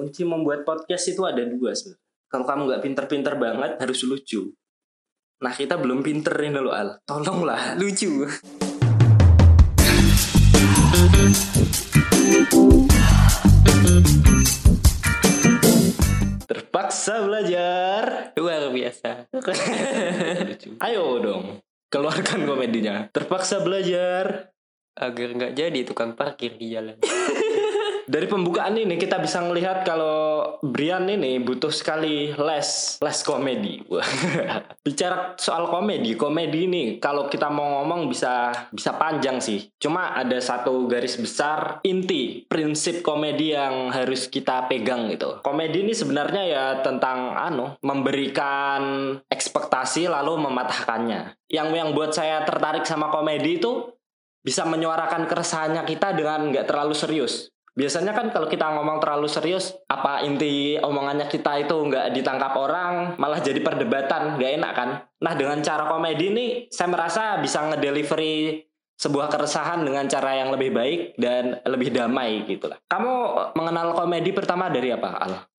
kunci membuat podcast itu ada dua sebenarnya. Kalau kamu nggak pinter-pinter banget harus lucu. Nah kita belum pinter ini loh Al. Tolonglah lucu. Terpaksa belajar. Luar biasa. Ayo dong, keluarkan komedinya. Terpaksa belajar. Agar nggak jadi tukang parkir di jalan. Dari pembukaan ini kita bisa melihat kalau Brian ini butuh sekali les les komedi. Bicara soal komedi, komedi ini kalau kita mau ngomong bisa bisa panjang sih. Cuma ada satu garis besar inti prinsip komedi yang harus kita pegang gitu. Komedi ini sebenarnya ya tentang anu memberikan ekspektasi lalu mematahkannya. Yang yang buat saya tertarik sama komedi itu bisa menyuarakan keresahannya kita dengan nggak terlalu serius. Biasanya kan kalau kita ngomong terlalu serius, apa inti omongannya kita itu nggak ditangkap orang, malah jadi perdebatan, nggak enak kan? Nah dengan cara komedi ini, saya merasa bisa ngedelivery sebuah keresahan dengan cara yang lebih baik dan lebih damai gitu lah. Kamu mengenal komedi pertama dari apa, Al?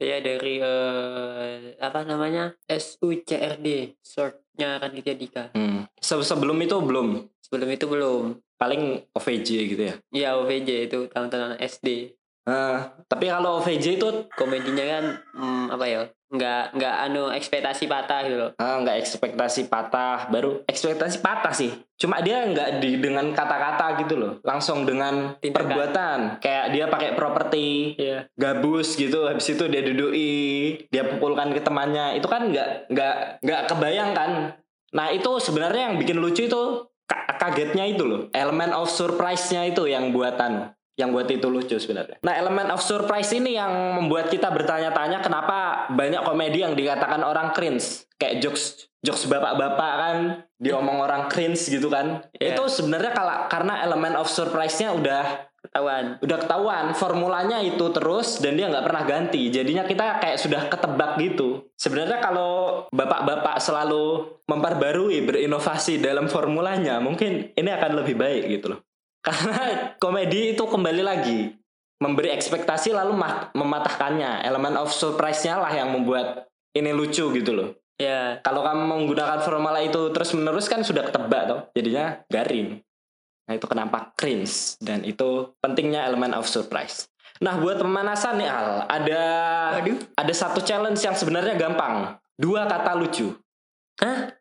Saya dari eh, apa namanya SUCRD, shortnya Raditya Dika. Hmm. Se- Sebelum itu belum. Sebelum itu belum. Paling OVJ gitu ya. Ya OVJ itu tahun-tahun SD. Eh, tapi kalau OVJ itu Komedinya kan hmm, apa ya? Nggak nggak anu ekspektasi patah gitu loh. Ah, nggak ekspektasi patah, baru ekspektasi patah sih. Cuma dia nggak di dengan kata-kata gitu loh, langsung dengan Tindakan. perbuatan. Kayak dia pakai properti Iya. gabus gitu, habis itu dia dudui, dia pukulkan ke temannya. Itu kan nggak nggak nggak kebayang kan. Nah itu sebenarnya yang bikin lucu itu ka- kagetnya itu loh, elemen of surprise-nya itu yang buatan yang buat itu lucu sebenarnya. Nah, elemen of surprise ini yang membuat kita bertanya-tanya kenapa banyak komedi yang dikatakan orang cringe. Kayak jokes jokes bapak-bapak kan diomong orang cringe gitu kan. Iya. Itu sebenarnya kalau karena elemen of surprise-nya udah Ketahuan. udah ketahuan formulanya itu terus dan dia nggak pernah ganti. Jadinya kita kayak sudah ketebak gitu. Sebenarnya kalau bapak-bapak selalu memperbarui berinovasi dalam formulanya, mungkin ini akan lebih baik gitu loh. Karena komedi itu kembali lagi memberi ekspektasi lalu ma- mematahkannya. Elemen of surprise-nya lah yang membuat ini lucu gitu loh. Ya. Kalau kamu menggunakan formula itu terus menerus kan sudah ketebak toh, jadinya garing. Nah itu kenapa cringe dan itu pentingnya elemen of surprise. Nah buat pemanasan nih Al, ada Waduh. ada satu challenge yang sebenarnya gampang. Dua kata lucu. Hah?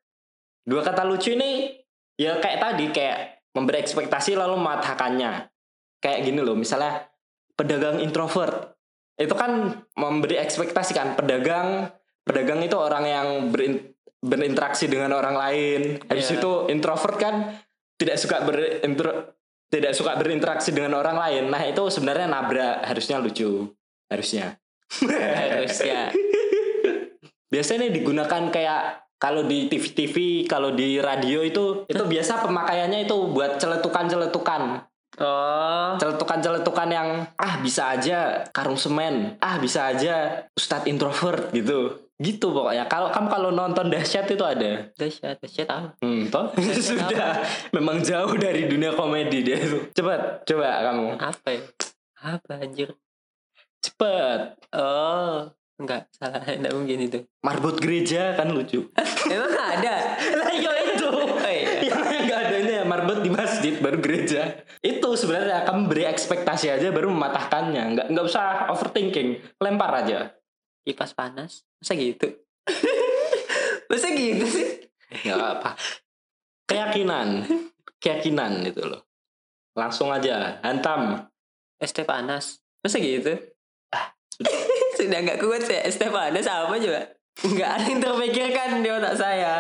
Dua kata lucu ini ya kayak tadi kayak memberi ekspektasi lalu mematahkannya. Kayak gini loh, misalnya pedagang introvert. Itu kan memberi ekspektasi kan pedagang pedagang itu orang yang berin- berinteraksi dengan orang lain. Habis Iya. itu introvert kan tidak suka berintro tidak suka berinteraksi dengan orang lain. Nah, itu sebenarnya nabrak, harusnya lucu. Harusnya. Harusnya. Biasanya digunakan kayak kalau di TV-TV, kalau di radio itu itu biasa pemakaiannya itu buat celetukan-celetukan. Oh. Celetukan-celetukan yang ah bisa aja karung semen, ah bisa aja ustadz introvert gitu. Gitu pokoknya. Kalau kamu kalau nonton dahsyat itu ada. Dahsyat, dahsyat apa? Hmm, toh sudah memang jauh dari dunia komedi dia itu. Cepet, coba kamu. Apa ya? Apa anjir? Cepet. Oh. Enggak, salah. Enggak mungkin itu. Marbot gereja kan lucu. Emang ada? lah iya itu. Oh, iya. yang nggak adanya marbot di masjid baru gereja itu sebenarnya kamu beri ekspektasi aja baru mematahkannya nggak nggak usah overthinking lempar aja Kipas panas? Masa gitu? Masa gitu sih? nggak apa keyakinan keyakinan itu loh langsung aja hantam Es teh panas? Masa gitu? Ah, sudah. nggak kuat saya. Panas apa juga? Nggak ada yang terpikirkan di otak saya.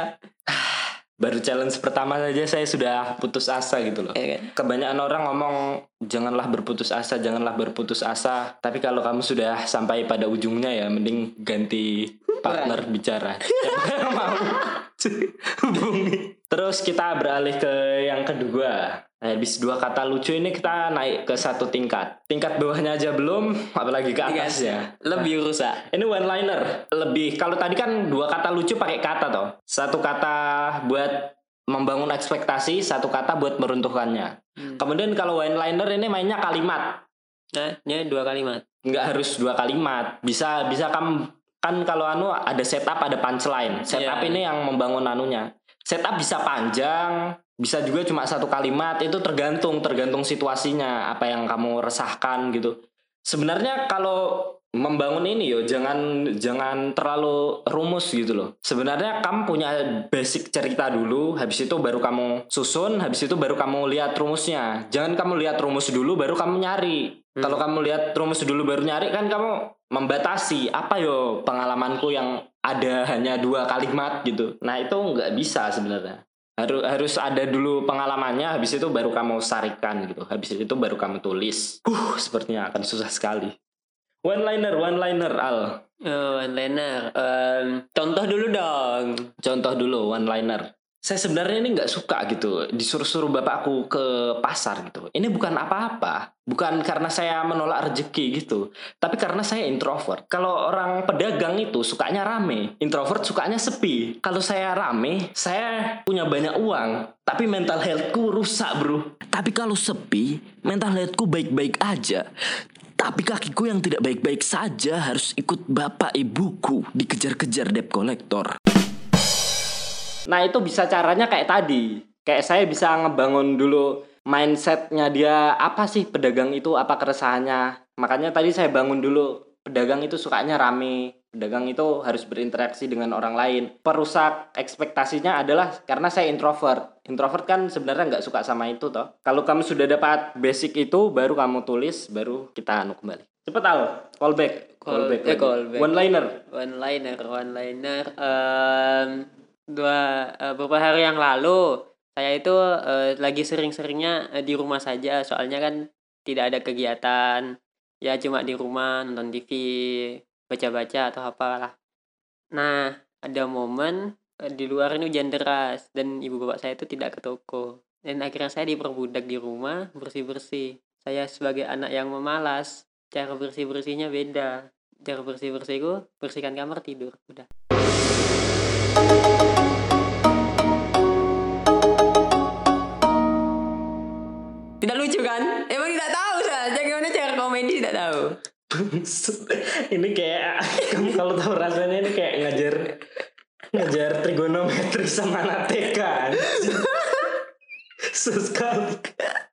baru challenge pertama saja saya sudah putus asa gitu loh Ya kan? kebanyakan orang ngomong janganlah berputus asa janganlah berputus asa tapi kalau kamu sudah sampai pada ujungnya ya mending ganti partner bicara siapa yang mau hubungi terus kita beralih ke yang kedua. Nah, habis dua kata lucu ini kita naik ke satu tingkat. Tingkat bawahnya aja belum apalagi ke Tingkat atasnya. Lebih rusak. ini one liner lebih kalau tadi kan dua kata lucu pakai kata toh. Satu kata buat membangun ekspektasi satu kata buat meruntuhkannya. Hmm. kemudian kalau one liner ini mainnya kalimat. Nah, ini dua kalimat. nggak harus dua kalimat. Bisa bisa kamu kan kalau anu ada setup ada punchline. Setup Iya. ini yang membangun anunya setup bisa panjang bisa juga cuma satu kalimat itu tergantung tergantung situasinya apa yang kamu resahkan gitu. Sebenarnya kalau membangun ini yo jangan jangan terlalu rumus gitu loh. Sebenarnya kamu punya basic cerita dulu habis itu baru kamu susun habis itu baru kamu lihat rumusnya. Jangan kamu lihat rumus dulu baru kamu nyari. Hmm. kalau kamu lihat rumus dulu baru nyari kan kamu membatasi. Apa yo pengalamanku yang ada hanya dua kalimat gitu. Nah itu nggak bisa sebenarnya. Harus harus ada dulu pengalamannya habis itu baru kamu sarikan gitu. Habis itu baru kamu tulis. Uh sepertinya akan susah sekali. One liner one liner al. Oh, one liner. Em, contoh dulu dong. contoh dulu one liner saya sebenarnya ini nggak suka gitu disuruh-suruh bapakku ke pasar gitu. Ini bukan apa-apa bukan karena saya menolak rezeki gitu tapi karena saya introvert. Kalau orang pedagang itu sukanya rame introvert sukanya sepi. Kalau saya rame saya punya banyak uang tapi mental healthku rusak bro. Tapi kalau sepi mental healthku baik-baik aja. Tapi kakiku yang tidak baik-baik saja harus ikut bapak ibuku dikejar-kejar debt collector. Nah itu bisa caranya kayak tadi. Kayak saya bisa ngebangun dulu mindsetnya dia apa sih pedagang itu apa keresahannya. Makanya tadi saya bangun dulu pedagang itu sukanya rame. Pedagang itu harus berinteraksi dengan orang lain. Perusak ekspektasinya adalah karena saya introvert. Introvert kan sebenarnya nggak suka sama itu toh. Kalau kamu sudah dapat basic itu, baru kamu tulis, baru kita anu kembali. Cepet al, callback, Call- callback, eh, lagi. callback. one liner. One liner, one liner. Em, dua eh, beberapa hari yang lalu saya itu eh, lagi sering-seringnya eh, di rumah saja. Soalnya kan tidak ada kegiatan. Ya cuma di rumah nonton TV, baca-baca atau apalah. Nah, ada momen eh, di luar ini hujan deras dan ibu bapak saya itu tidak ke toko. Dan akhirnya saya diperbudak di rumah bersih-bersih. Saya sebagai anak yang memalas, cara bersih-bersihnya beda. Cara bersih-bersihku bersihkan kamar tidur. Udah. ini kayak kamu kalau tahu rasanya ini kayak ngajar ngajar trigonometri sama anak TK anjing. sekali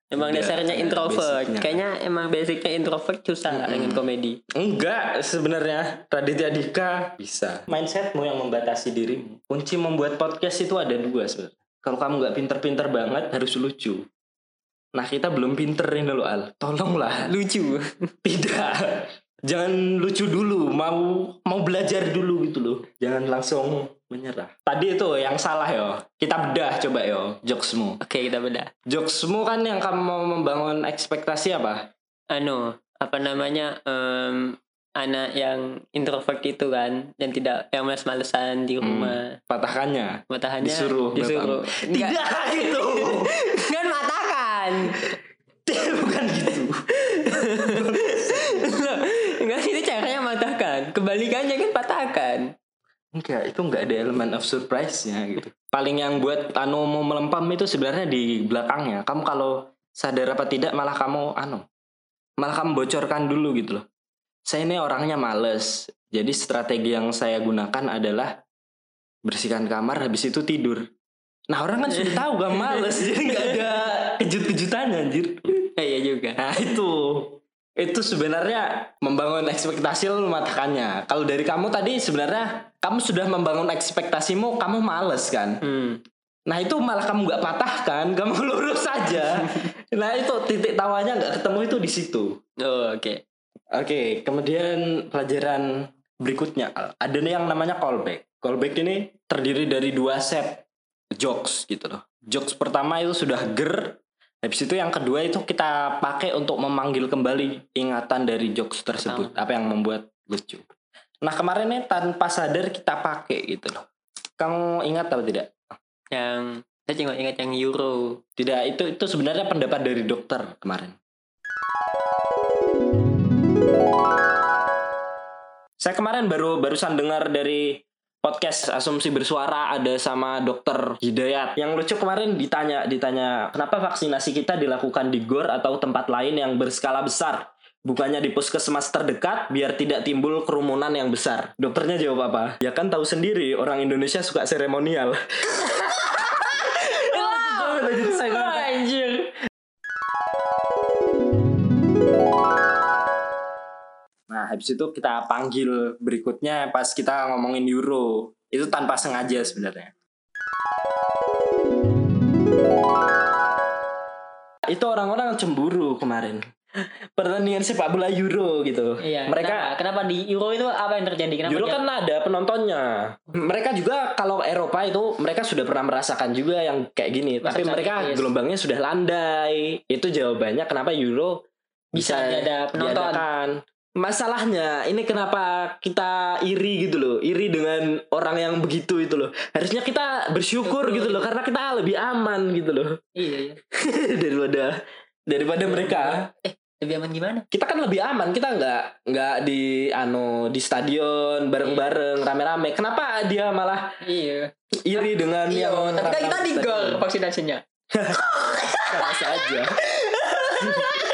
Emang Enggak, dasarnya introvert. basicnya. Kayaknya emang basicnya introvert susah Mm-mm. dengan komedi. enggak sebenarnya Raditya Dika bisa mindsetmu yang membatasi dirimu kunci membuat podcast itu ada dua sebenarnya kalau kamu nggak pinter-pinter banget harus lucu nah kita belum pinter ini loh Al tolonglah Lucu. tidak jangan lucu dulu mau mau belajar dulu gitu loh jangan langsung menyerah tadi itu yang salah yo kita bedah coba yo jokesmu Oke, kita beda. jokesmu kan yang kamu mau membangun ekspektasi apa Anu, apa namanya? em, anak yang introvert itu kan dan tidak yang males-malesan di rumah. patahkannya Matahannya Hmm. Disuruh disuruh. Tidak itu kan matakan. bukan gitu Loh, Enggak itu caranya matahkan. Kebalikannya kan patahkan. enggak itu enggak ada elemen of surprise-nya gitu. Paling yang buat anu mau melempam itu sebenarnya di belakangnya. Kamu kalau sadar apa tidak malah kamu anu malah kamu bocorkan dulu gitu loh. Saya ini orangnya males. Jadi strategi yang saya gunakan adalah bersihkan kamar habis itu tidur. Nah orang kan sudah tahu gak males. Jadi nggak ada kejut-kejutannya anjir. Iya juga. Nah itu itu sebenarnya membangun ekspektasi lu mematahkannya. Kalau dari kamu tadi sebenarnya kamu sudah membangun ekspektasimu, kamu males kan. Hmm. Nah itu malah kamu nggak patahkan, kamu lurus saja. nah itu titik tawanya nggak ketemu itu di situ. Oh, oke. Oke, kemudian pelajaran berikutnya ada nih yang namanya callback. Callback ini terdiri dari dua set jokes gitu loh. Jokes pertama itu sudah ger, habis itu yang kedua itu kita pakai untuk memanggil kembali ingatan dari jokes tersebut. Apa yang membuat lucu. Nah kemarin nih tanpa sadar kita pakai gitu loh. Kamu ingat atau tidak? Yang saya cuma ingat yang Euro. Tidak, itu itu sebenarnya pendapat dari dokter kemarin. Saya kemarin baru barusan dengar dari podcast asumsi bersuara ada sama dokter Hidayat. Yang lucu kemarin ditanya ditanya kenapa vaksinasi kita dilakukan di gor atau tempat lain yang berskala besar Bukannya di puskesmas terdekat biar tidak timbul kerumunan yang besar. Dokternya jawab apa? Ya kan tahu sendiri orang Indonesia suka seremonial. Nah, habis itu kita panggil berikutnya pas kita ngomongin Euro. Itu tanpa sengaja sebenarnya. Itu orang-orang cemburu kemarin. Pertandingan sepak bola Euro gitu. Iya. Mereka kenapa, kenapa di Euro itu apa yang terjadi? Kenapa Euro dia- kan ada penontonnya. Mereka juga kalau Eropa itu mereka sudah pernah merasakan juga yang kayak gini. Tapi Masa mereka yes. gelombangnya sudah landai. Itu jawabannya kenapa Euro Bisa ada penonton. diadakan. Masalahnya ini kenapa kita iri gitu loh. Iri dengan orang yang begitu itu loh. Harusnya kita bersyukur Syukur. gitu loh karena kita lebih aman gitu loh Iya, iya. daripada daripada mereka. Lebih aman gimana? kita kan lebih aman kita nggak nggak di ano di stadion bareng-bareng rame-rame kenapa dia malah Iya. iri dengan Iya, yang tapi kan kita di gor vaksinasinya. Sama saja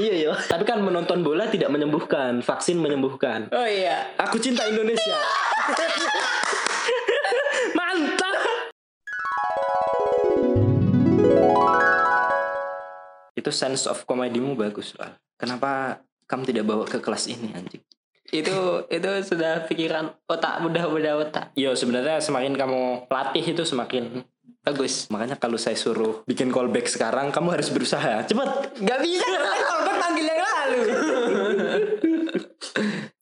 iya yo tapi kan menonton bola tidak menyembuhkan vaksin menyembuhkan. Oh iya. aku cinta Indonesia. Mantap. Itu sense of komedimu bagus soal kenapa kamu tidak bawa ke kelas ini anjing? Itu itu sudah pikiran otak mudah-mudah otak. Yo sebenarnya semakin kamu latih itu semakin bagus. Makanya kalau saya suruh bikin callback sekarang, kamu harus berusaha. Cepet. Gak bisa kan kalau panggil yang lalu.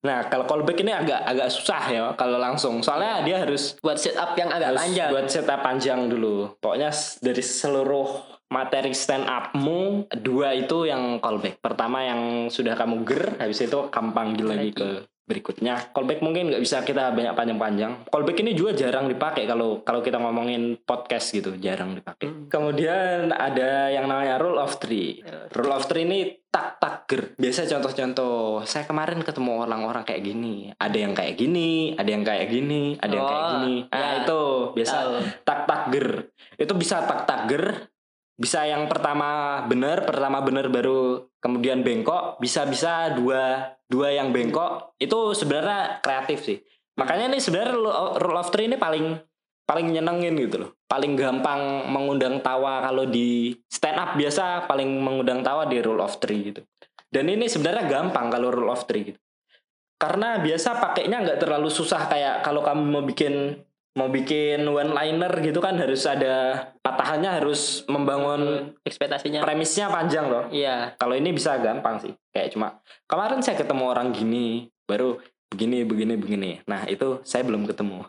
Nah kalau callback ini agak agak susah ya kalau langsung. Soalnya dia harus Buat setup yang agak harus panjang. buat setup panjang dulu. Pokoknya dari seluruh materi stand upmu dua itu yang callback. Pertama yang sudah kamu ger, habis itu kamu panggil lagi ke berikutnya. Callback mungkin nggak bisa kita banyak panjang-panjang. Callback ini juga jarang dipakai kalau kalau kita ngomongin podcast gitu, jarang dipakai. Hmm. Kemudian ada yang namanya rule of three. Rule of three ini tak tak ger. Biasa contoh-contoh. Saya kemarin ketemu orang-orang kayak gini. Ada yang kayak gini, ada yang kayak gini, ada yang kayak Oh, gini. Nah ya. itu biasa Tahu. tak tak ger. Itu bisa tak tak ger. Bisa yang pertama bener, pertama bener baru kemudian bengkok. Bisa bisa dua dua yang bengkok. Itu sebenarnya kreatif sih. Makanya nih sebenarnya rule of three ini paling paling nyenengin gitu loh. Paling gampang mengundang tawa kalau di stand up biasa paling mengundang tawa di rule of three gitu. Dan ini sebenarnya gampang kalau rule of three gitu. Karena biasa pakainya nggak terlalu susah kayak kalau kamu mau bikin mau bikin one liner gitu kan harus ada patahannya harus membangun ekspektasinya. premisnya panjang loh. Iya. Kalau ini bisa gampang sih. Kayak cuma kemarin saya ketemu orang gini, baru begini begini begini. Nah, itu saya belum ketemu.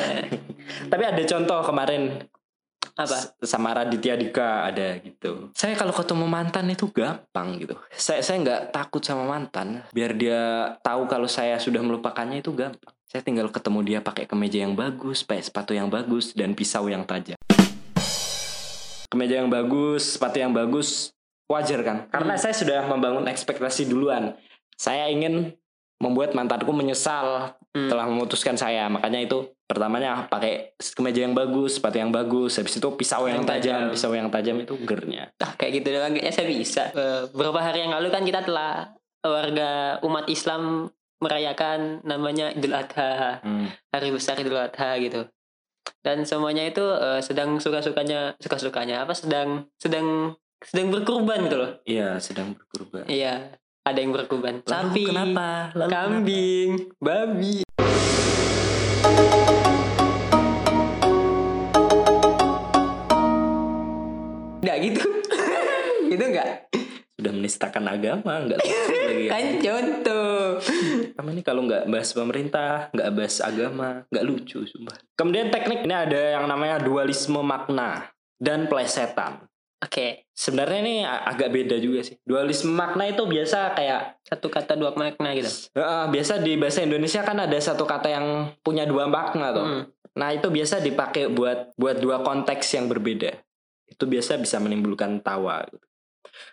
Tapi ada contoh kemarin Apa? Sama Raditya Dika ada gitu. Saya kalau ketemu mantan itu gampang gitu. Saya saya nggak takut sama mantan. Biar dia tahu kalau saya sudah melupakannya itu gampang. Saya tinggal ketemu dia pakai kemeja yang bagus, pakai sepatu yang bagus dan pisau yang tajam. Kemeja yang bagus, sepatu yang bagus, wajar kan? Karena saya sudah membangun ekspektasi duluan. Saya ingin membuat mantanku menyesal Hmm. telah memutuskan saya. Makanya itu pertamanya pakai kemeja yang bagus, sepatu yang bagus, habis itu pisau yang tajam, pisau yang tajam itu gernya. Ah, kayak gitu doang kayaknya saya bisa. Eh, beberapa hari yang lalu kan kita telah warga umat Islam merayakan namanya Idul Adha, Hmm. hari besar Idul Adha gitu. Dan semuanya itu eh, sedang suka-sukanya, suka-sukanya apa sedang sedang sedang berkurban gitu loh. Iya, sedang berkorban. Iya, ada yang berkurban. Sapi, kenapa? Lalu kambing, babi. Nggak gitu. gitu nggak? Sudah menistakan agama, enggak lucu lagi. Kan contoh. Kamu ini kalau nggak bahas pemerintah, nggak bahas agama, nggak lucu, sumpah. Kemudian teknik ini ada yang namanya dualisme makna dan plesetan. Oke, Sebenarnya ini agak beda juga sih. Dualisme makna itu biasa kayak satu kata dua makna gitu. Heeh, biasa di bahasa Indonesia kan ada satu kata yang punya dua makna tuh. Hmm. Nah itu biasa dipakai buat buat dua konteks yang berbeda. Itu biasa bisa menimbulkan tawa. Gitu.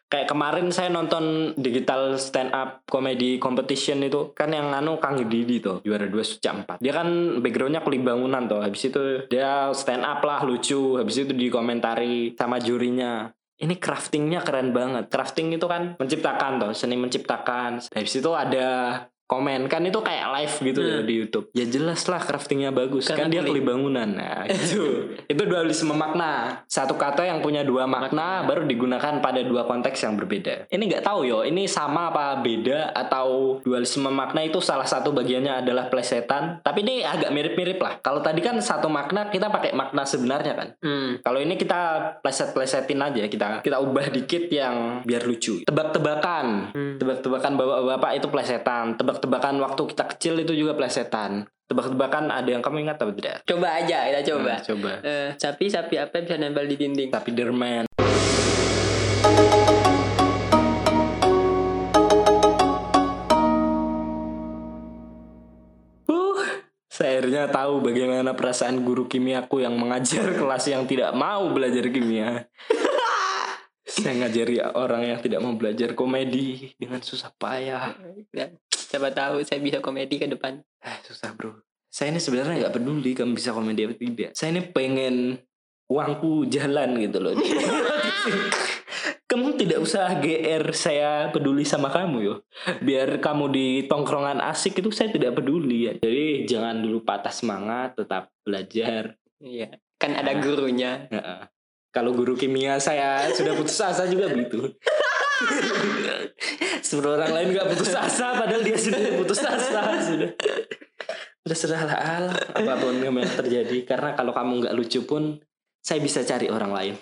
Kayak kemarin saya nonton digital stand up comedy competition itu kan yang anu Kang Didi tuh juara dua sejak empat. Dia kan backgroundnya kulit bangunan tuh. Habis itu dia stand up lah lucu. Habis itu dikomentari sama jurinya. ini craftingnya keren banget. Crafting itu kan menciptakan toh, seni menciptakan. Habis itu ada komen kan itu kayak live gitu Hmm. ya di YouTube. Ya jelas lah craftingnya bagus Karena kan dia kuli. bangunan. Nah, gitu. itu dualisme makna. Satu kata yang punya dua makna baru digunakan pada dua konteks yang berbeda. Ini nggak tahu yo, ini sama apa beda atau dualisme makna itu salah satu bagiannya adalah plesetan. Tapi ini agak mirip-mirip lah. Kalau tadi kan satu makna kita pakai makna sebenarnya kan. Hmm. Kalau ini kita pleset-plesetin aja kita kita ubah dikit yang biar lucu. Tebak-tebakan. Hmm. Tebak-tebakan bapak-bapak itu plesetan. Tebak-tebakan waktu kita kecil itu juga plesetan. Tebak-tebakan ada yang kamu ingat apa tidak? Coba aja kita coba. Nah, coba. Eh, sapi sapi apa yang bisa nempel di dinding? Tapi Derman. Uh, saya akhirnya tahu bagaimana perasaan guru kimiaku yang mengajar kelas yang tidak mau belajar kimia. saya ngajari orang yang tidak mau belajar komedi dengan susah payah. Siapa tahu saya bisa komedi ke depan. Eh, susah bro. Saya ini sebenarnya nggak peduli kamu bisa komedi apa tidak. Saya ini pengen uangku jalan gitu loh. kamu tidak usah GR saya peduli sama kamu yo. Biar kamu di tongkrongan asik itu saya tidak peduli ya. Jadi jangan dulu patah semangat, tetap belajar. Iya. Kan ada gurunya. Kalau guru kimia saya sudah putus asa juga begitu. Seluruh orang lain nggak putus asa, padahal dia sudah putus asa sudah. Sudah sudah lah Allah, apa pun yang terjadi. Karena kalau kamu nggak lucu pun, saya bisa cari orang lain.